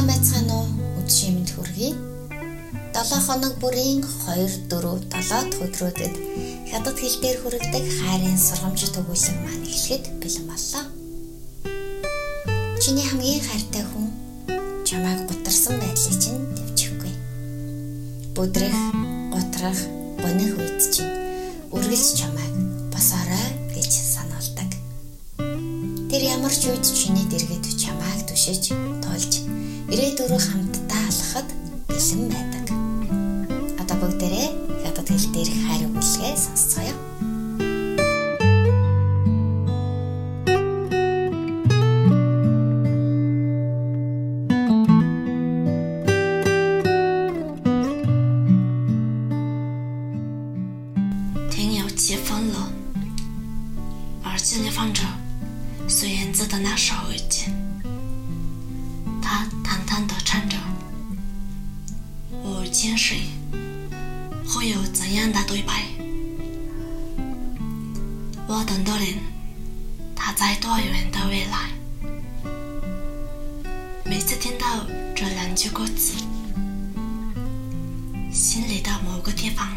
сайн байцгаана уу? Өчигдөр минь төргий. 7 хоног бүрийн 2 4 7 дахь өдрүүдэд хятад хэл дээр хүрэгдэг хайрын сургамж төгөөлөн маань эхлэхэд бэлэн боллоо. Чиний хамгийн хайртай хүн чамайг гутарсан байдлыг чинь төвчихгүй. Бүдрэх, гутрах, гонох үед чинь үргэлж чамайг босоорой гэж санаалдаг. Тэр ямар ч үед чиний дэргэд чамайг түшиж, ирээдүрөө хамтдаа алхахад бэлэн байдаг. Одоо бүгдээрээ хятад хэл дээрх хариу бүлгээ сонсцгоё. Thank you. 孙燕姿的那首《耳机》，她见谁，会有怎样的对白？我等的人，他在多远的未来？每次听到这两句歌词，心里的某个地方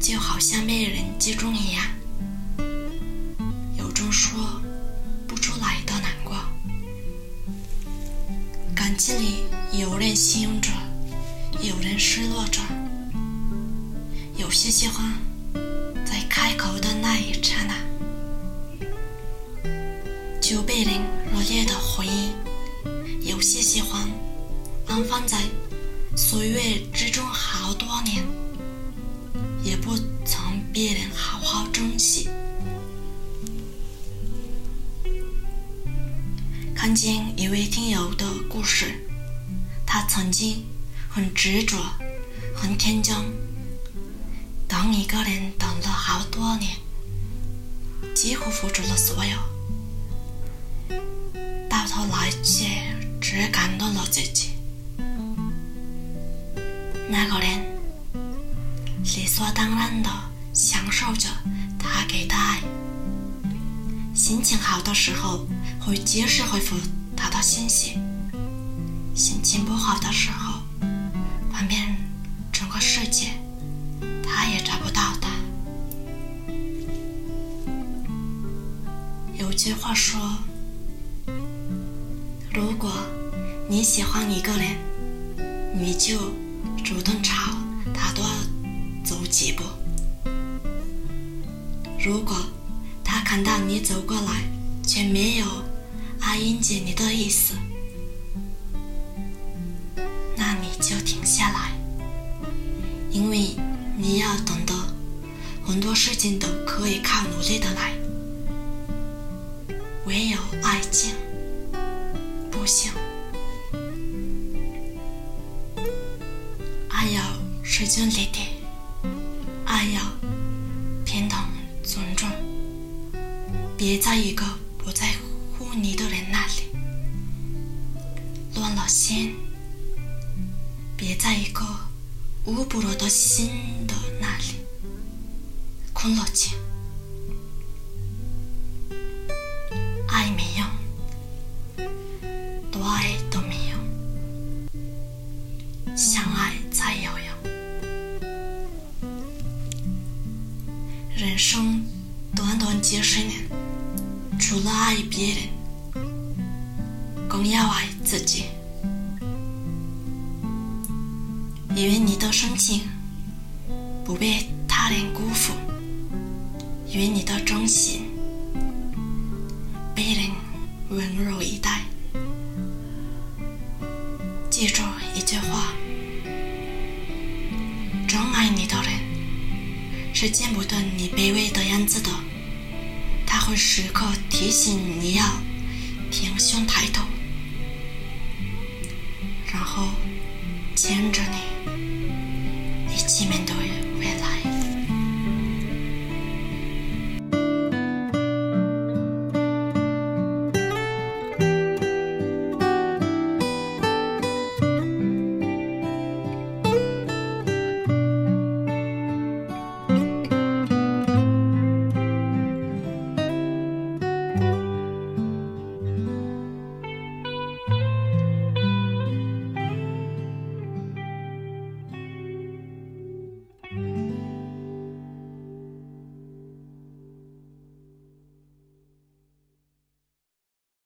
就好像被人击中一样，有种说不出来的难过。感情里有人信用着。有人失落着，有些喜欢在开口的那一刹那就被人热烈的回应；有些喜欢安放在岁月之中好多年，也不曾别人好好珍惜。看见一位听友的故事，他曾经。很执着，很天真。等一个人等了好多年，几乎付出了所有，到头来却只感动了自己。那个人理所当然的享受着他给的爱，心情好的时候会及时回复他的信息，心情不好的时候。看遍整个世界，他也找不到他。有句话说：“如果你喜欢一个人，你就主动朝他多走几步；如果他看到你走过来，却没有爱迎接你的意思。”下来，因为你要懂得，很多事情都可以靠努力的来，唯有爱情不行。爱要势均力敌，爱要平等尊重，别在一个不在乎你的人那里乱了心。别在一个无不落的心的那里困了情，爱没用，多爱都没用，相爱才有用。人生短短几十年，除了爱别人，更要爱自己。因为你的深情不被他人辜负，因为你的忠心被人温柔以待。记住一句话：真爱你的人是见不得你卑微的样子的，他会时刻提醒你要挺胸抬头，然后牵着你。